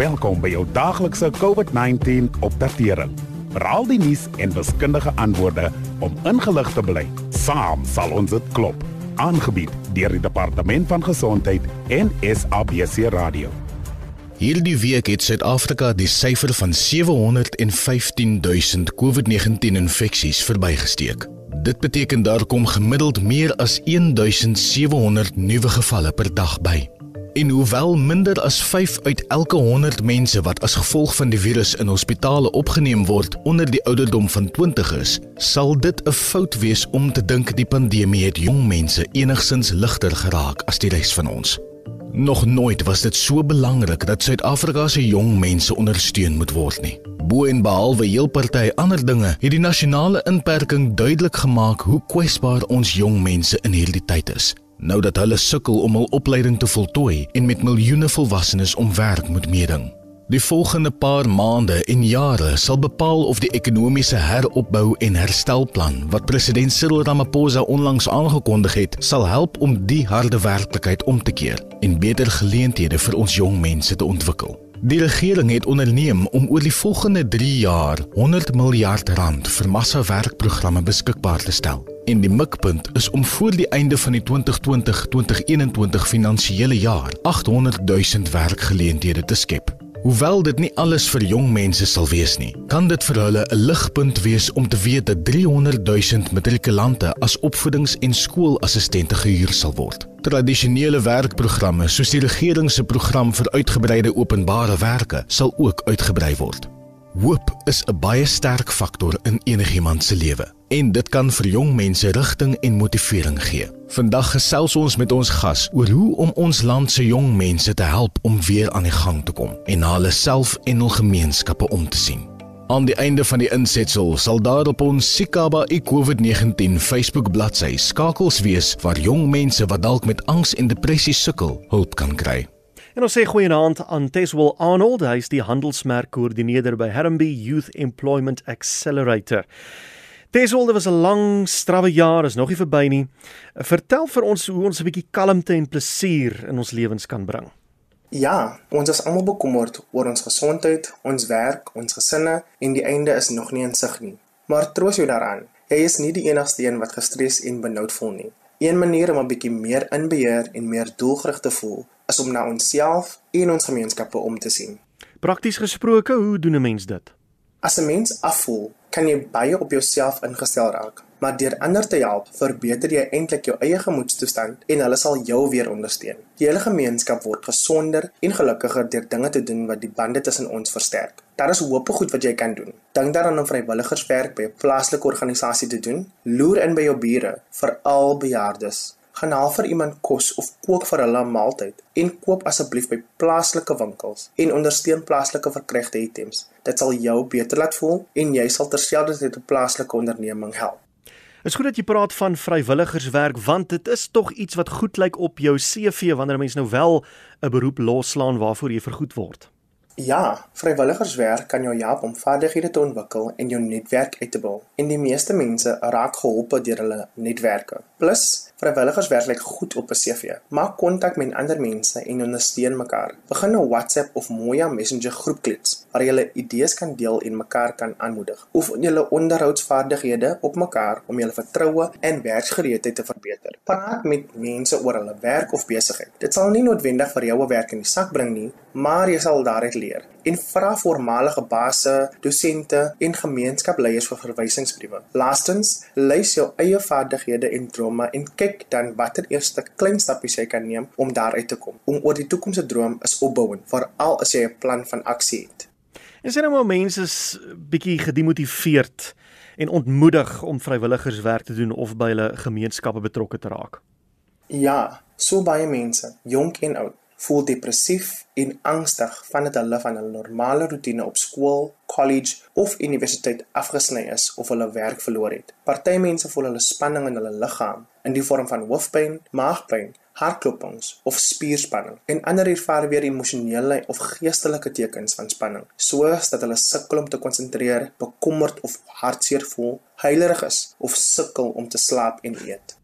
Welkom by jou daaglikse COVID-19 opdatering. Veral die nuus en wiskundige antwoorde om ingelig te bly. Saam sal ons dit klop. Aangebied deur die Departement van Gesondheid en SABC Radio. Hierdie week het Suid-Afrika die syfer van 715 000 COVID-19 infeksies verbygesteek. Dit beteken daar kom gemiddeld meer as 1700 nuwe gevalle per dag by. En hoewel minder as 5 uit elke 100 mense wat as gevolg van die virus in hospitale opgeneem word onder die ouderdom van 20 is, sal dit 'n fout wees om te dink die pandemie het jong mense enigsins ligter geraak as die res van ons. Nog nooit was dit so belangrik dat Suid-Afrika se jong mense ondersteun moet word nie. Bo en behalwe heel party ander dinge, het die nasionale inperking duidelik gemaak hoe kwesbaar ons jong mense in hierdie tyd is. Nou dat hulle sukkel om hul opleiding te voltooi en met miljoene volwassenes om werk moet meeding. Die volgende paar maande en jare sal bepaal of die ekonomiese heropbou en herstelplan wat president Cyril Ramaphosa onlangs aangekondig het, sal help om die harde werklikheid om te keer en beter geleenthede vir ons jong mense te ontwikkel. Die regering het onderneem om oor die volgende 3 jaar 100 miljard rand vir massa-werkprogramme beskikbaar te stel. En die mikpunt is om voor die einde van die 2020-2021 finansiële jaar 800 000 werkgeleenthede te skep. Hoewel dit nie alles vir jong mense sal wees nie, kan dit vir hulle 'n ligpunt wees om te weet dat 300 000 matrikulante as opvoedings- en skoolassistente gehuur sal word. Tradisionele werkprogramme soos die regering se program vir uitgebreide openbare werke sal ook uitgebrei word. Hoop is 'n baie sterk faktor in enigiemand se lewe en dit kan vir jong mense rigting en motivering gee. Vandag gesels ons met ons gas oor hoe om ons land se jong mense te help om weer aan die gang te kom en na hulle self en hul gemeenskappe om te sien. Aan die einde van die insetsel sal daar op ons Sikaba COVID-19 Facebook bladsy skakels wees waar jong mense wat dalk met angs en depressie sukkel, hulp kan kry. En ons sê goeienaand aan Teswell Arnold, hy is die handelsmerk koördineerder by Harambee Youth Employment Accelerator. Teswell, dit was 'n lang, strawwe jaar, is nog nie verby nie. Vertel vir ons hoe ons 'n bietjie kalmte en plesier in ons lewens kan bring. Ja, ons is almal bekommerd oor ons gesondheid, ons werk, ons gesinne en die einde is nog nie in sig nie. Maar troos jou daaraan, jy is nie die enigste een wat gestres en benoud voel nie. Een manier om 'n bietjie meer in beheer en meer doelgerig te voel, is om na onsself en ons gemeenskappe om te sien. Prakties gesproke, hoe doen 'n mens dit? As 'n mens afvoel, kan jy baie op jouself ingestel raak, maar deur ander te help, verbeter jy eintlik jou eie gemoedstoestand en hulle sal jou weer ondersteun. Die hele gemeenskap word gesonder en gelukkiger deur dinge te doen wat die bande tussen ons versterk. Daar is hoop goed wat jy kan doen. Dink daaraan om vrywilligerswerk by 'n plaaslike organisasie te doen. Loer in by jou bure, veral bejaardes gaan haal vir iemand kos of kook vir hulle 'n maaltyd en koop asseblief by plaaslike winkels en ondersteun plaaslike verkrygte items. Dit sal jou beter laat voel en jy sal terselfdertyd 'n plaaslike onderneming help. Is goed dat jy praat van vrywilligerswerk want dit is tog iets wat goed lyk op jou CV wanneer 'n mens nou wel 'n beroep loslaan waarvoor jy vergoed word. Ja, vrywilligerswerk kan jou help om vaardighede te ontwikkel en jou netwerk uit te bou. En die meeste mense raak geholpe deur hulle netwerke. Plus, Vrywilligerswerk lyk goed op 'n CV. Maak kontak met ander mense en ondersteun mekaar. Begin 'n WhatsApp of Moya Messenger groepklits waar jy idees kan deel en mekaar kan aanmoedig. Oefen julle onderhoudsvaardighede op mekaar om julle vertroue en werksgereedheid te verbeter. Praat met mense oor hulle werk of besigheid. Dit sal nie noodwendig vir jou 'n werk in die sak bring nie, maar jy sal daaruit leer. En vra voormalige basse, dosente en gemeenskapleiers vir verwysingsbriewe. Laastens, lys jou eie vaardighede en drome en kyk dan watter eerste klein stappies jy kan neem om daaruit te kom. Om oor die toekoms te droom is opbouend, veral as jy 'n plan van aksie het. En sien nou maar mense is bietjie gedemotiveerd en ontmoedig om vrywilligerswerk te doen of by hulle gemeenskappe betrokke te raak. Ja, so baie mense, jonk en oud, voel depressief en angstig vandat hulle van hulle normale rotine op skool, college of universiteit afgesny is of hulle werk verloor het. Party mense voel hulle spanning in hulle liggaam in die vorm van hoofpyn, maagpyn, hartklopings of spierspanning. En ander ervaar weer emosionele of geestelike tekens van spanning, soos dat hulle sukkel om te konsentreer, bekommerd of hartseer voel, huilerig is of sukkel om te slaap en eet.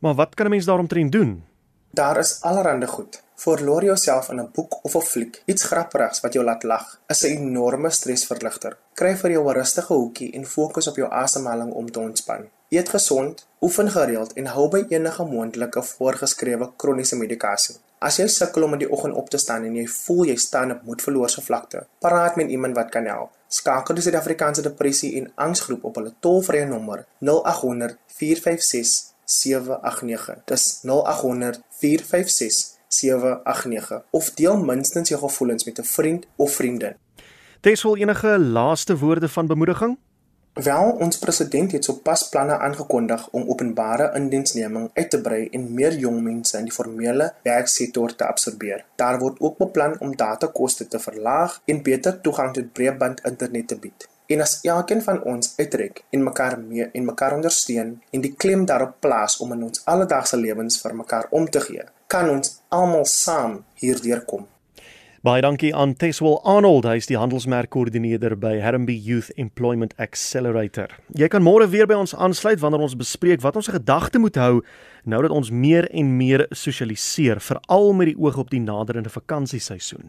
Maar wat kan 'n mens daaromtrent doen? Daar is allerlei goed Verloor jouself in 'n boek of 'n fliek, iets grappigs wat jou laat lag, is 'n enorme stresverligter. Kry vir jou 'n rustige hoekie en fokus op jou asemhaling om te ontspan. Eet gesond, oefen gereeld en hou by enige moontlike voorgeskrewe kroniese medikasie. As jy sukkel om in die oggend op te staan en jy voel jy staan op moedverloorse vlakte, praat met iemand wat kan help. Skakel die Suid-Afrikaanse Depressie en Angsgroep op hulle tolvrye nommer 0800 456 789. Dis 0800 456 789 of deel minstens jou gevoelens met 'n vriend of vriendin. Tesel enige laaste woorde van bemoediging? Wel, ons president het sopas planne aangekondig om openbare indiensneming uit te brei en meer jong mense in die formele werksektor te absorbeer. Daar word ook beplan om datakoste te verlaag en beter toegang tot breëband internet te bied. En as elkeen van ons uitreik en mekaar mee en mekaar ondersteun en die klem daarop plaas om in ons alledaagse lewens vir mekaar om te gee, kan ons almal saam hierdeur kom. Baie dankie aan Teswell Arnold, hy is die handelsmerkkoördineerder by Harambee Youth Employment Accelerator. Jy kan môre weer by ons aansluit wanneer ons bespreek wat ons gedagte moet hou nou dat ons meer en meer sosialiseer, veral met die oog op die naderende vakansieseisoen.